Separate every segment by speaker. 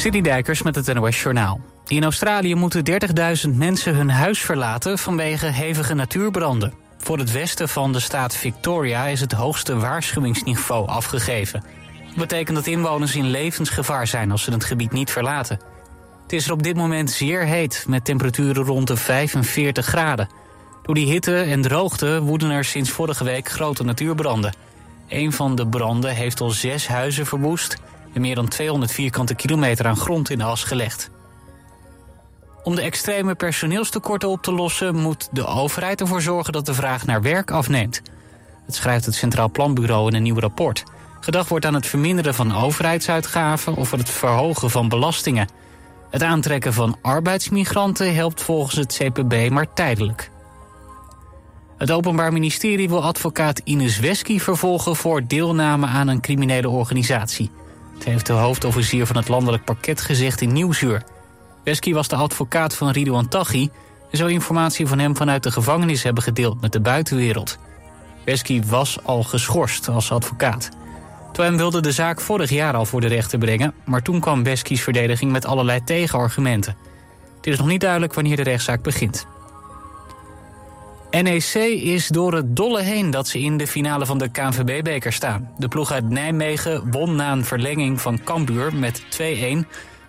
Speaker 1: Dijkers met het NOS Journaal. In Australië moeten 30.000 mensen hun huis verlaten vanwege hevige natuurbranden. Voor het westen van de staat Victoria is het hoogste waarschuwingsniveau afgegeven. Dat betekent dat inwoners in levensgevaar zijn als ze het gebied niet verlaten. Het is er op dit moment zeer heet, met temperaturen rond de 45 graden. Door die hitte en droogte woeden er sinds vorige week grote natuurbranden. Een van de branden heeft al zes huizen verwoest en meer dan 200 vierkante kilometer aan grond in de as gelegd. Om de extreme personeelstekorten op te lossen, moet de overheid ervoor zorgen dat de vraag naar werk afneemt. Dat schrijft het Centraal Planbureau in een nieuw rapport. Gedacht wordt aan het verminderen van overheidsuitgaven of het verhogen van belastingen. Het aantrekken van arbeidsmigranten helpt volgens het CPB maar tijdelijk. Het Openbaar Ministerie wil advocaat Ines Wesky vervolgen voor deelname aan een criminele organisatie. Het heeft de hoofdofficier van het landelijk parket gezegd in Nieuwsuur. Wesky was de advocaat van Ridouan Taghi... en zou informatie van hem vanuit de gevangenis hebben gedeeld met de buitenwereld. Wesky was al geschorst als advocaat. Toen wilde de zaak vorig jaar al voor de rechter brengen... maar toen kwam Wesky's verdediging met allerlei tegenargumenten. Het is nog niet duidelijk wanneer de rechtszaak begint. NEC is door het dolle heen dat ze in de finale van de KNVB-beker staan. De ploeg uit Nijmegen won na een verlenging van Cambuur met 2-1... en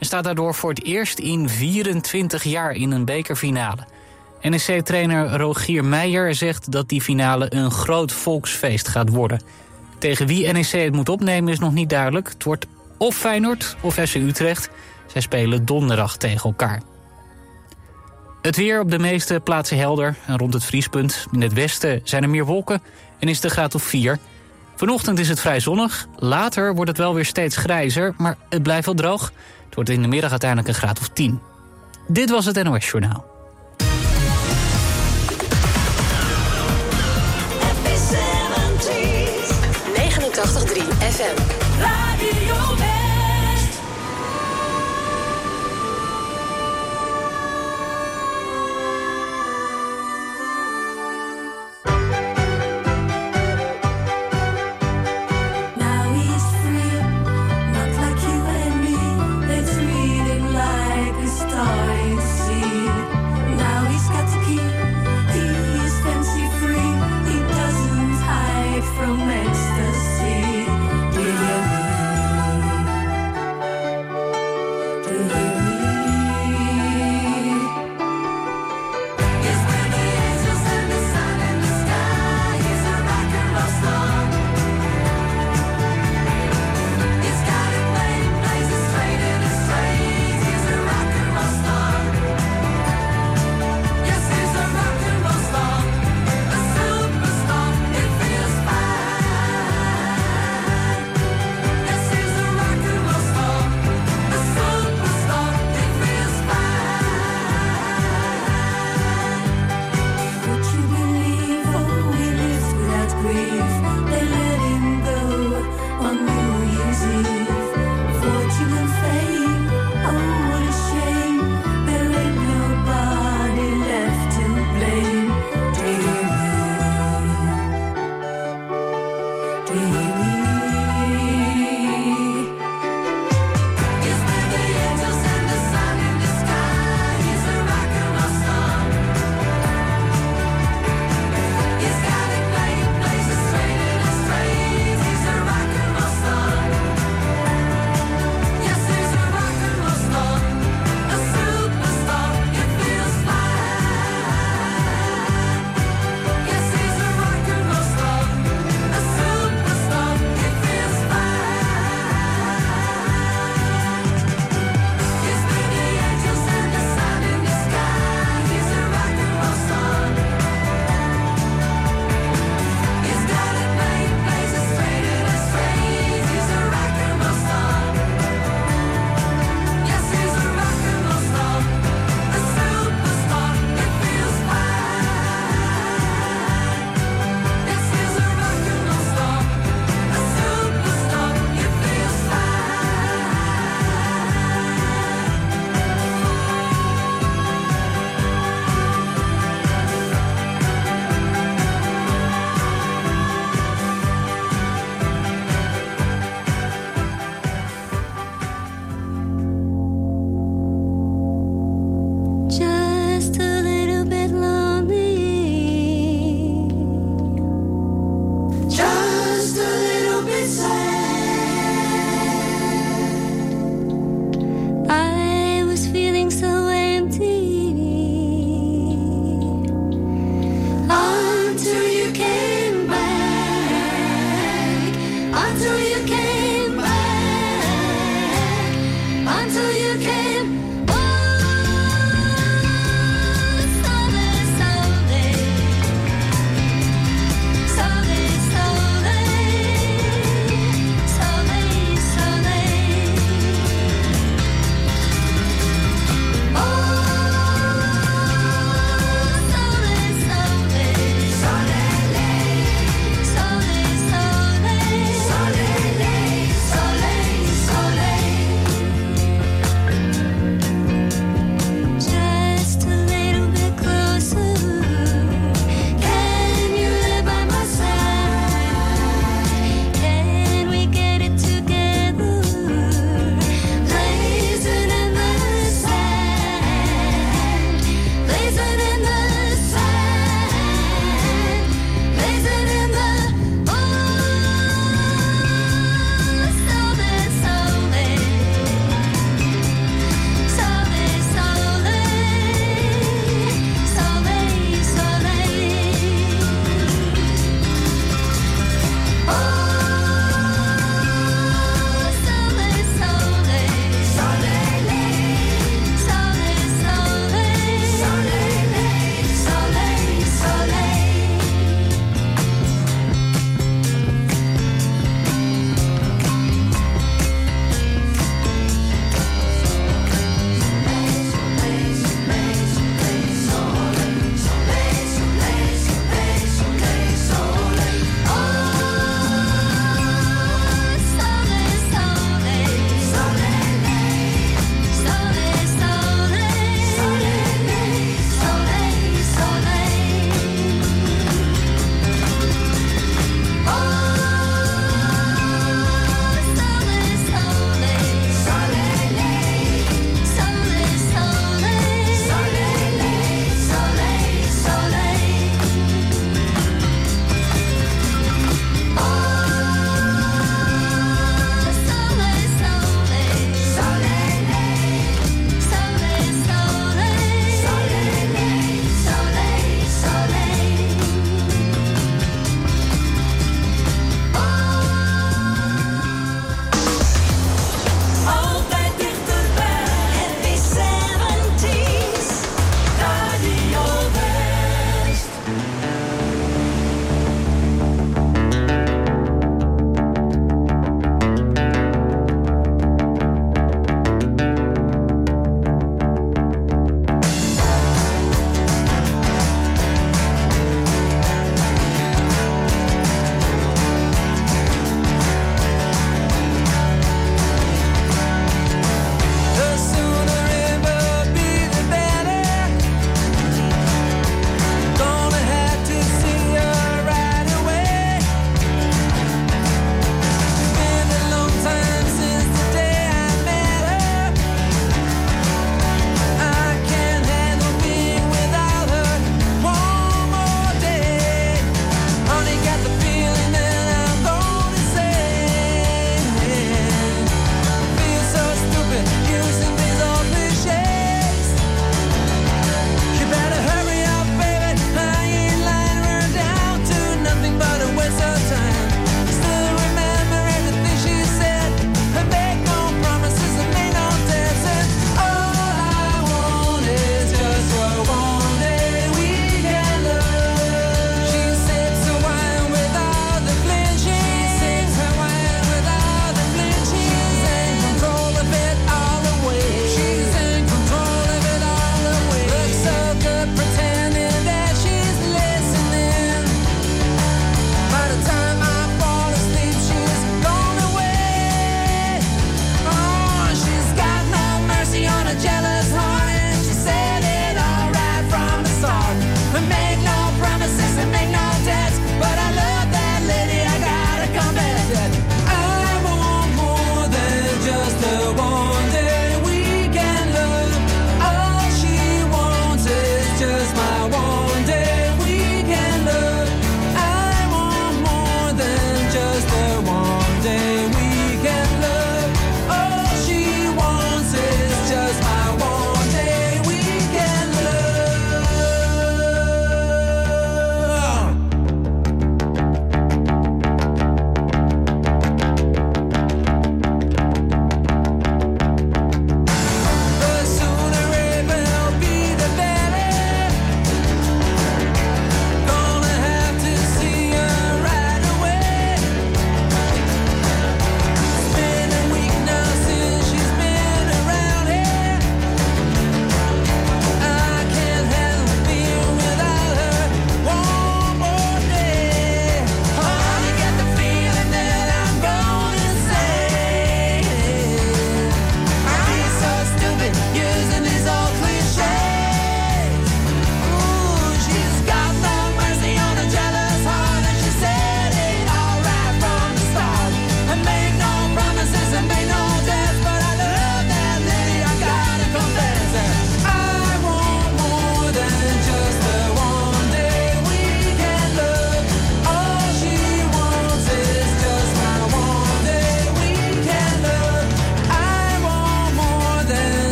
Speaker 1: staat daardoor voor het eerst in 24 jaar in een bekerfinale. NEC-trainer Rogier Meijer zegt dat die finale een groot volksfeest gaat worden. Tegen wie NEC het moet opnemen is nog niet duidelijk. Het wordt of Feyenoord of FC Utrecht. Zij spelen donderdag tegen elkaar. Het weer op de meeste plaatsen helder en rond het vriespunt. In het westen zijn er meer wolken en is de graad of 4. Vanochtend is het vrij zonnig. Later wordt het wel weer steeds grijzer, maar het blijft wel droog. Het wordt in de middag uiteindelijk een graad of 10. Dit was het NOS Journaal.
Speaker 2: FM.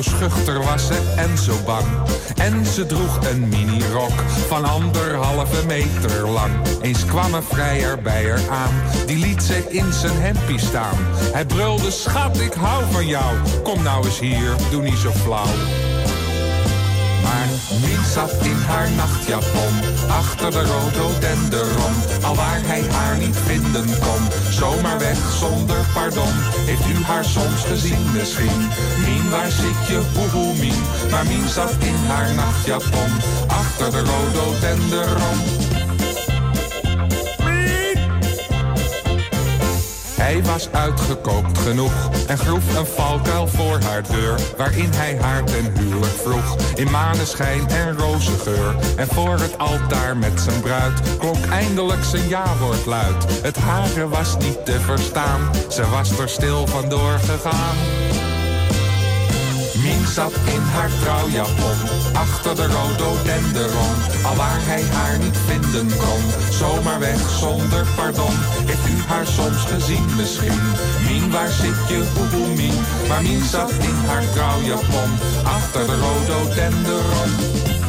Speaker 2: Zo schuchter was ze en zo bang. En ze droeg een minirok van anderhalve meter lang. Eens kwam een vrijer bij haar aan. Die liet ze in zijn hempie staan. Hij brulde, schat, ik hou van jou. Kom nou eens hier, doe niet zo flauw. Zat in haar nachtjapon, achter de rhododendron. Al waar hij haar niet vinden kon, zomaar weg zonder pardon. Heeft u haar soms gezien misschien? Mien, waar zit je, boehoe Mien? Maar Mien zat in haar nachtjapon, achter de rhododendron. Hij was uitgekookt genoeg en groef een valkuil voor haar deur... waarin hij haar ten huwelijk vroeg. In maneschijn en rozengeur. En voor het altaar met zijn bruid klonk eindelijk zijn ja-woord luid. Het hare was niet te verstaan, ze was er stil vandoor gegaan. Mien zat in haar trouwjapon, achter de rhododendron. Al waar hij haar niet vinden kon, zomaar weg zonder pardon. Heeft u haar soms gezien misschien? Mien, waar zit je, boeboe? Maar Mien zat in haar trouwjapon, achter de rhododendron.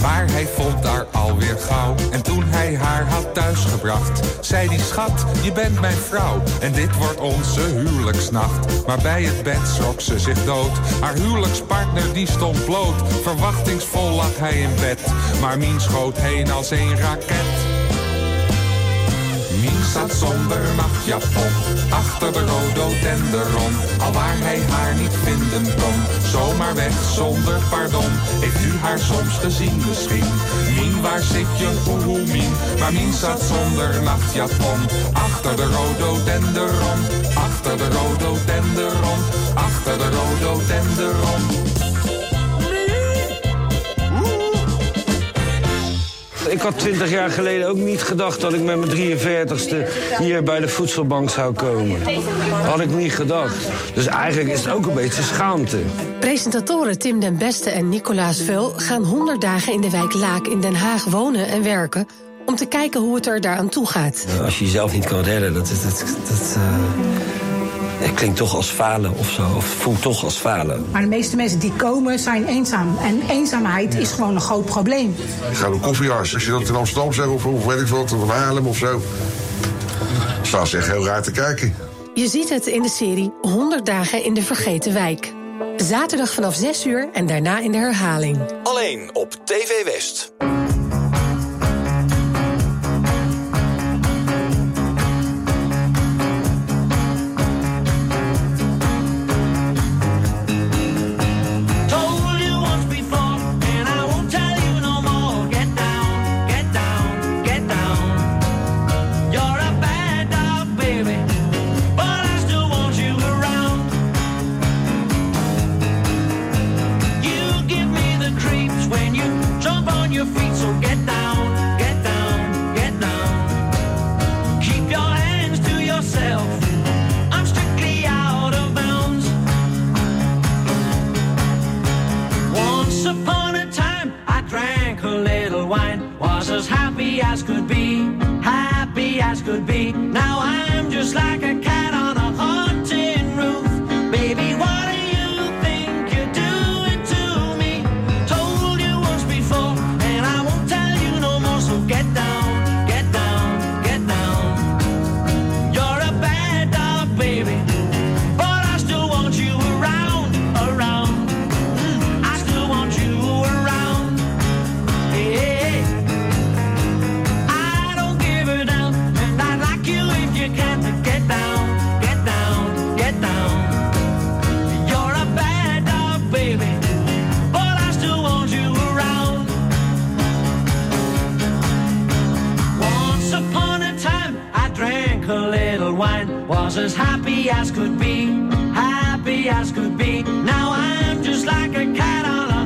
Speaker 2: Maar hij vond haar alweer gauw. En toen hij haar had thuisgebracht, zei die schat, je bent mijn vrouw. En dit wordt onze huwelijksnacht. Maar bij het bed schrok ze zich dood. Haar huwelijkspartner die stond bloot. Verwachtingsvol lag hij in bed. Maar Mien schoot heen als een raket zat zonder nachtjapon Achter de rhododendron Al waar hij haar niet vinden kon. Zomaar weg zonder pardon. Heeft u haar soms gezien misschien? Mien, waar zit je, oeh Mien? Maar Mien zat zonder nachtjapon Achter de rhododendron Achter de rhododendron Achter de
Speaker 3: Ik had twintig jaar geleden ook niet gedacht dat ik met mijn 43ste hier bij de voedselbank zou komen. Had ik niet gedacht. Dus eigenlijk is het ook een beetje schaamte.
Speaker 4: Presentatoren Tim den Beste en Nicolaas Veul gaan 100 dagen in de wijk Laak in Den Haag wonen en werken om te kijken hoe het er daaraan toe gaat.
Speaker 5: Als je jezelf niet kan redden, dat, dat, dat, dat uh het klinkt toch als falen of zo, of voelt toch als falen.
Speaker 6: Maar de meeste mensen die komen zijn eenzaam. En eenzaamheid is gewoon een groot probleem.
Speaker 7: Ik ga een koffiehuis. Als je dat in Amsterdam zegt, of, of weet ik wat, of Haarlem of zo. Staan ze echt heel raar te kijken.
Speaker 4: Je ziet het in de serie 100 dagen in de vergeten wijk. Zaterdag vanaf 6 uur en daarna in de herhaling.
Speaker 8: Alleen op TV West.
Speaker 9: wine was as happy as could be, happy as could be. Now I'm just like a cat on a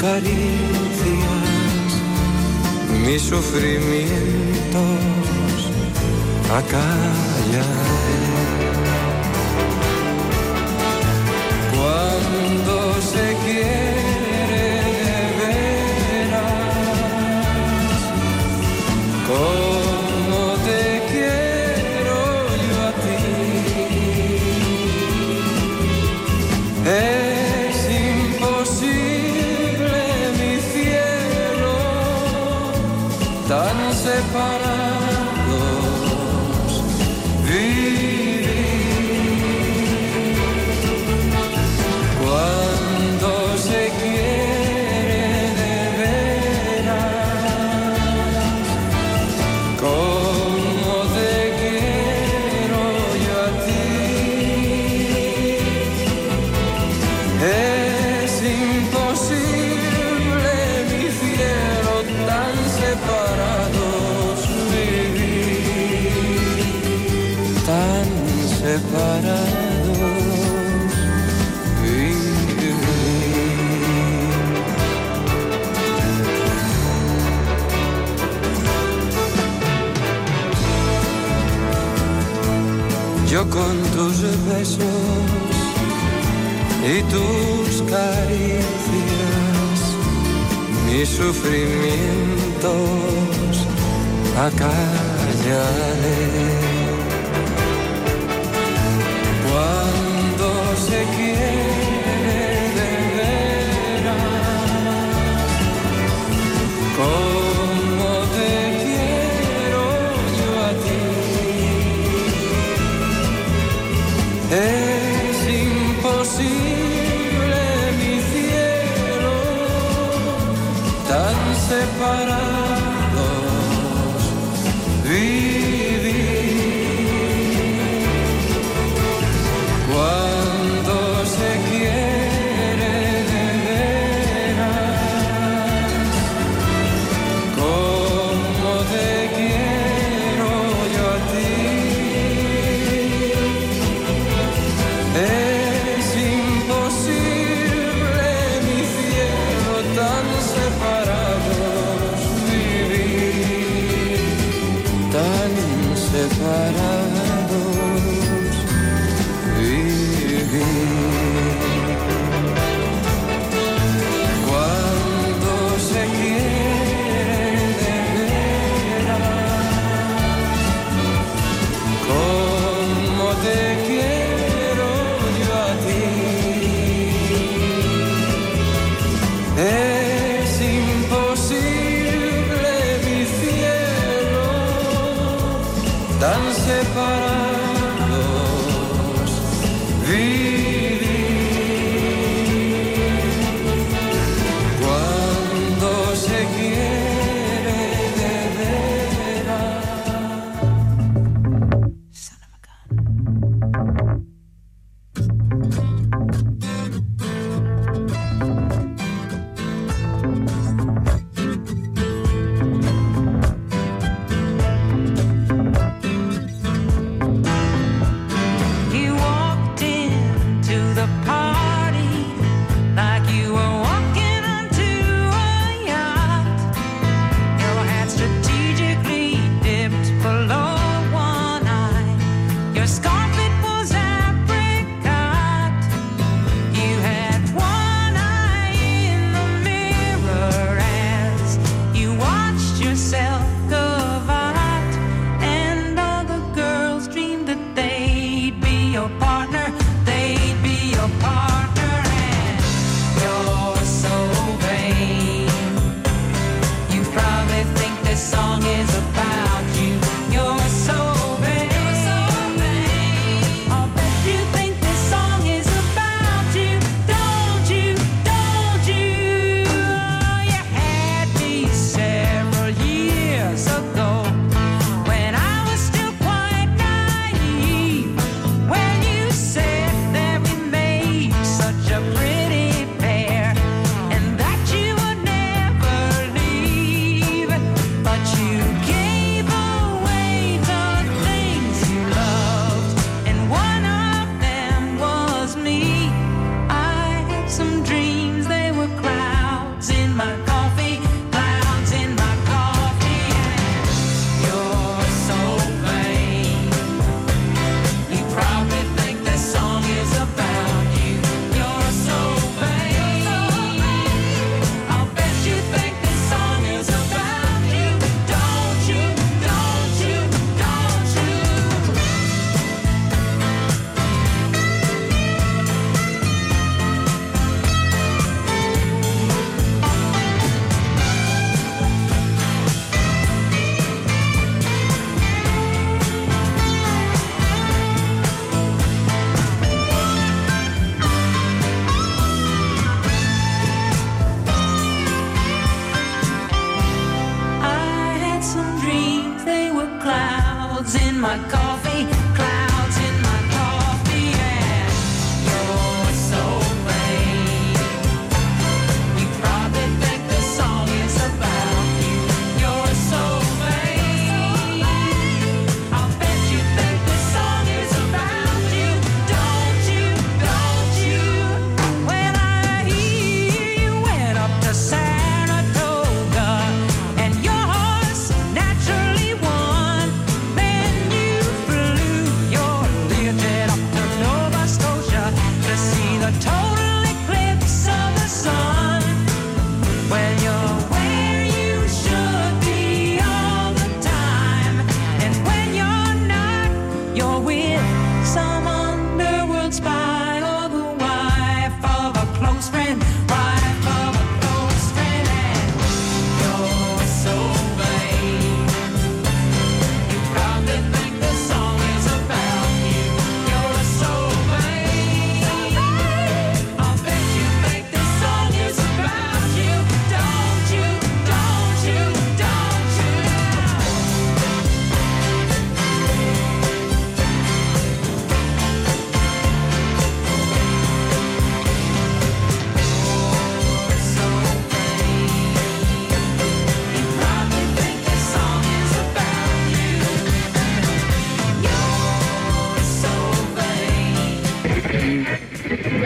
Speaker 9: caricias, mis sufrimientos acallaré. Cuando se quiere
Speaker 10: besos y tus caricias, mis sufrimientos, acallaré. what I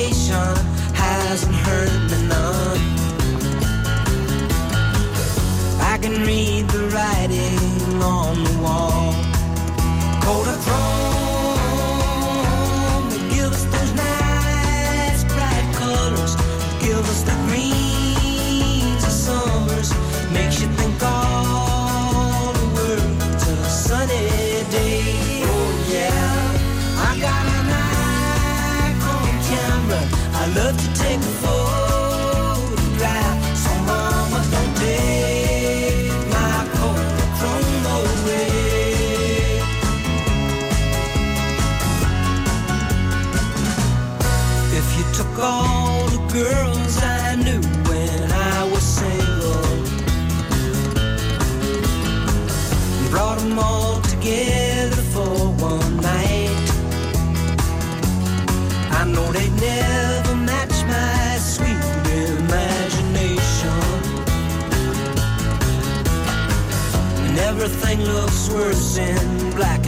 Speaker 11: reputation hasn't hurt me.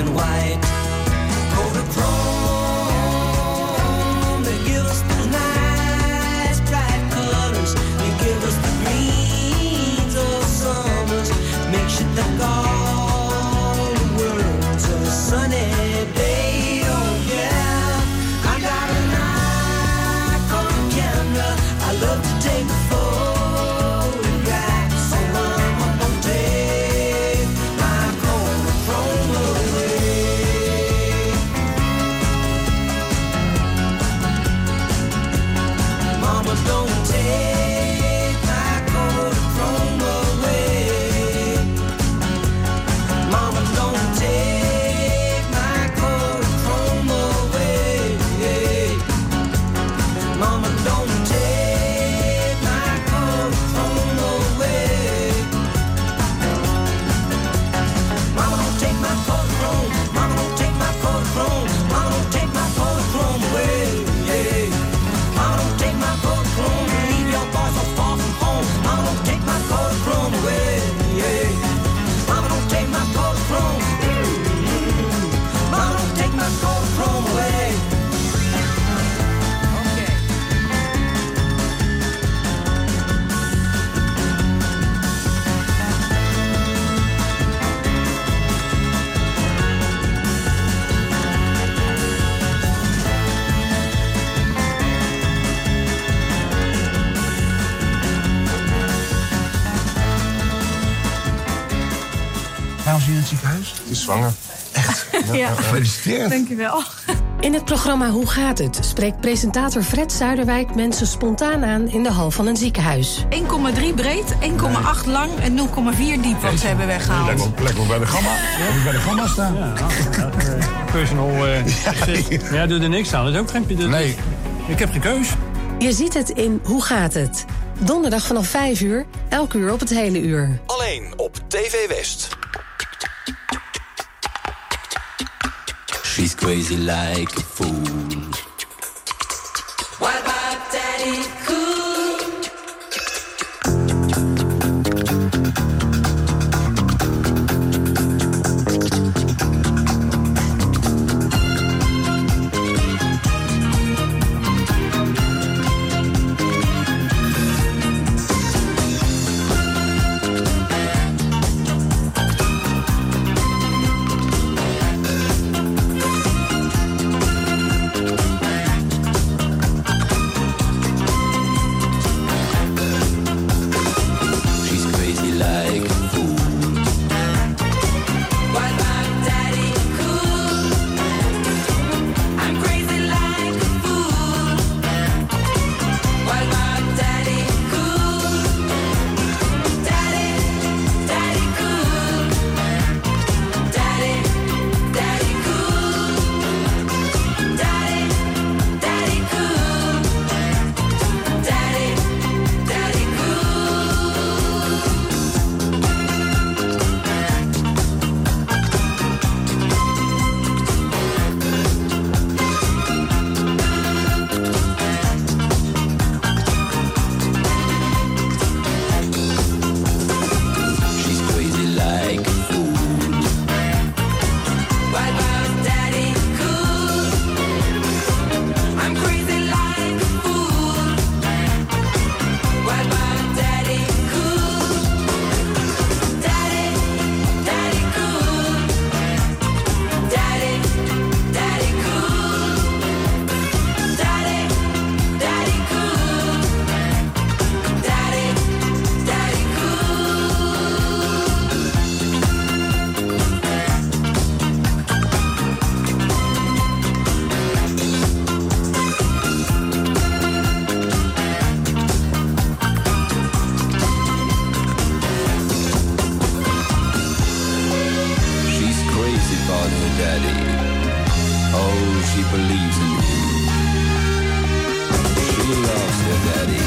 Speaker 11: and
Speaker 8: why
Speaker 12: Gefeliciteerd.
Speaker 8: Dankjewel. In het programma Hoe gaat het? spreekt presentator Fred Zuiderwijk mensen spontaan aan in de hal van een ziekenhuis.
Speaker 13: 1,3 breed, 1,8 lang en 0,4 diep wat ze hebben weggehaald.
Speaker 12: Lekker, lekker bij de gamma. Ja. Bij de gamma staan.
Speaker 14: Ja, nou, eh, personal. Uh, ja, doe er niks aan. Dat is ook geen.
Speaker 12: Nee.
Speaker 14: Ik heb geen keus.
Speaker 8: Je ziet het in Hoe gaat het? Donderdag vanaf 5 uur, elk uur op het hele uur.
Speaker 15: Alleen op TV West.
Speaker 10: crazy like
Speaker 16: called her daddy.
Speaker 17: Oh, she believes in him. She loves her daddy.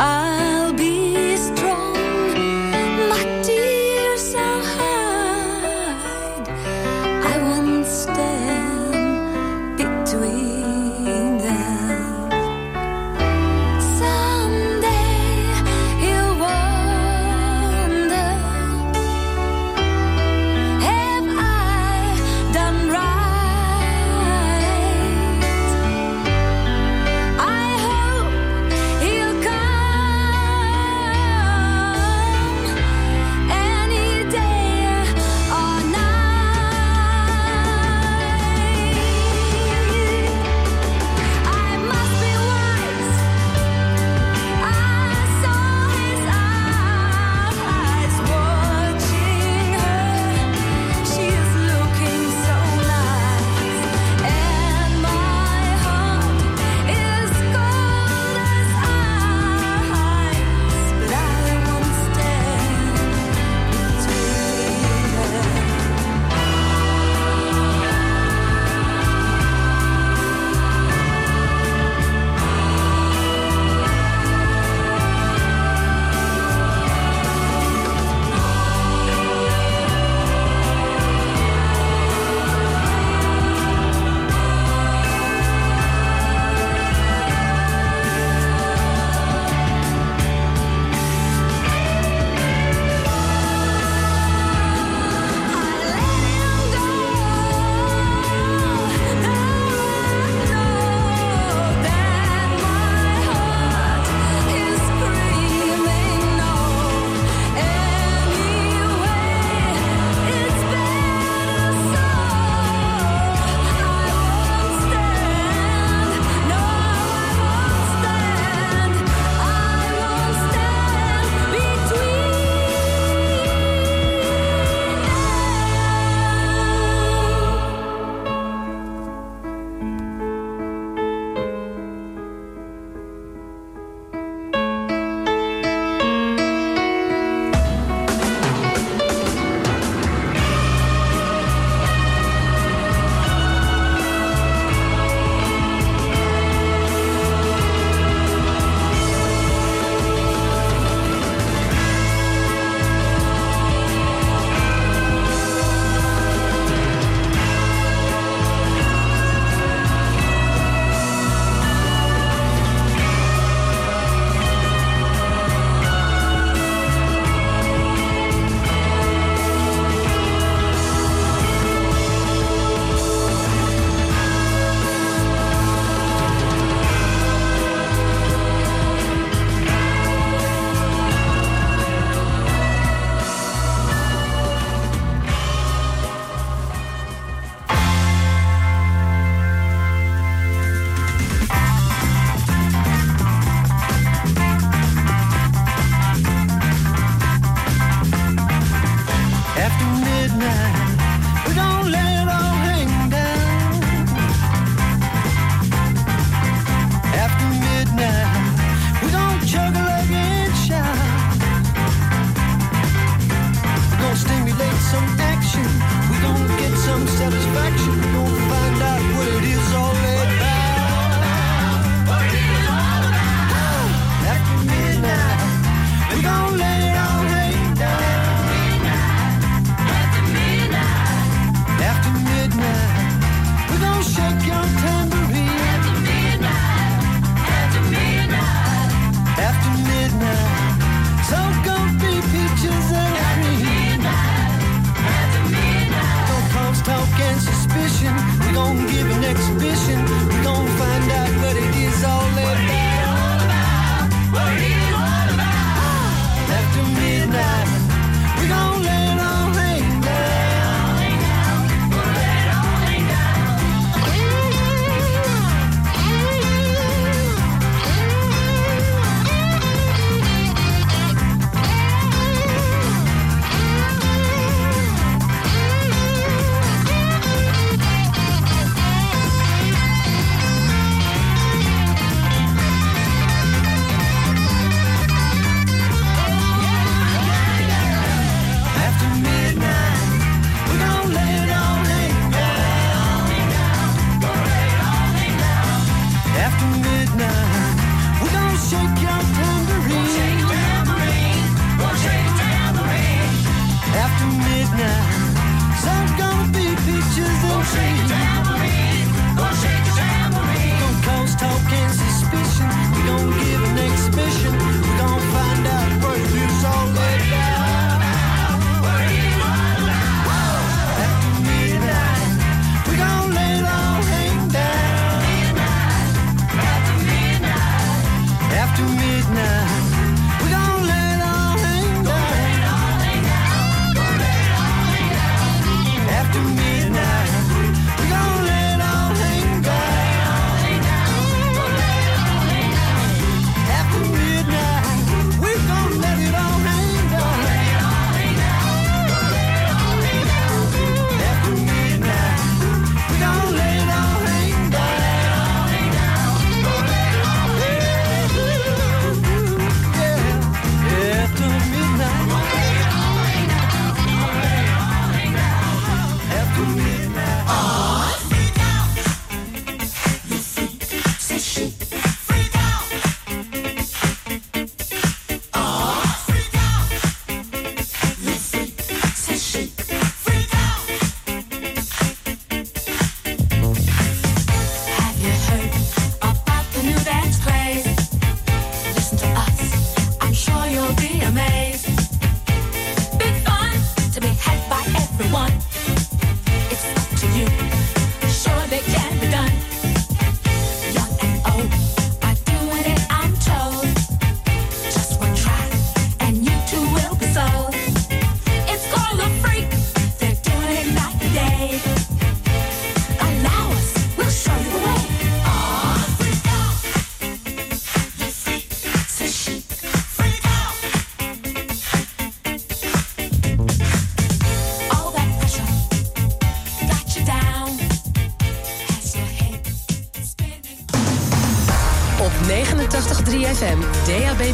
Speaker 17: I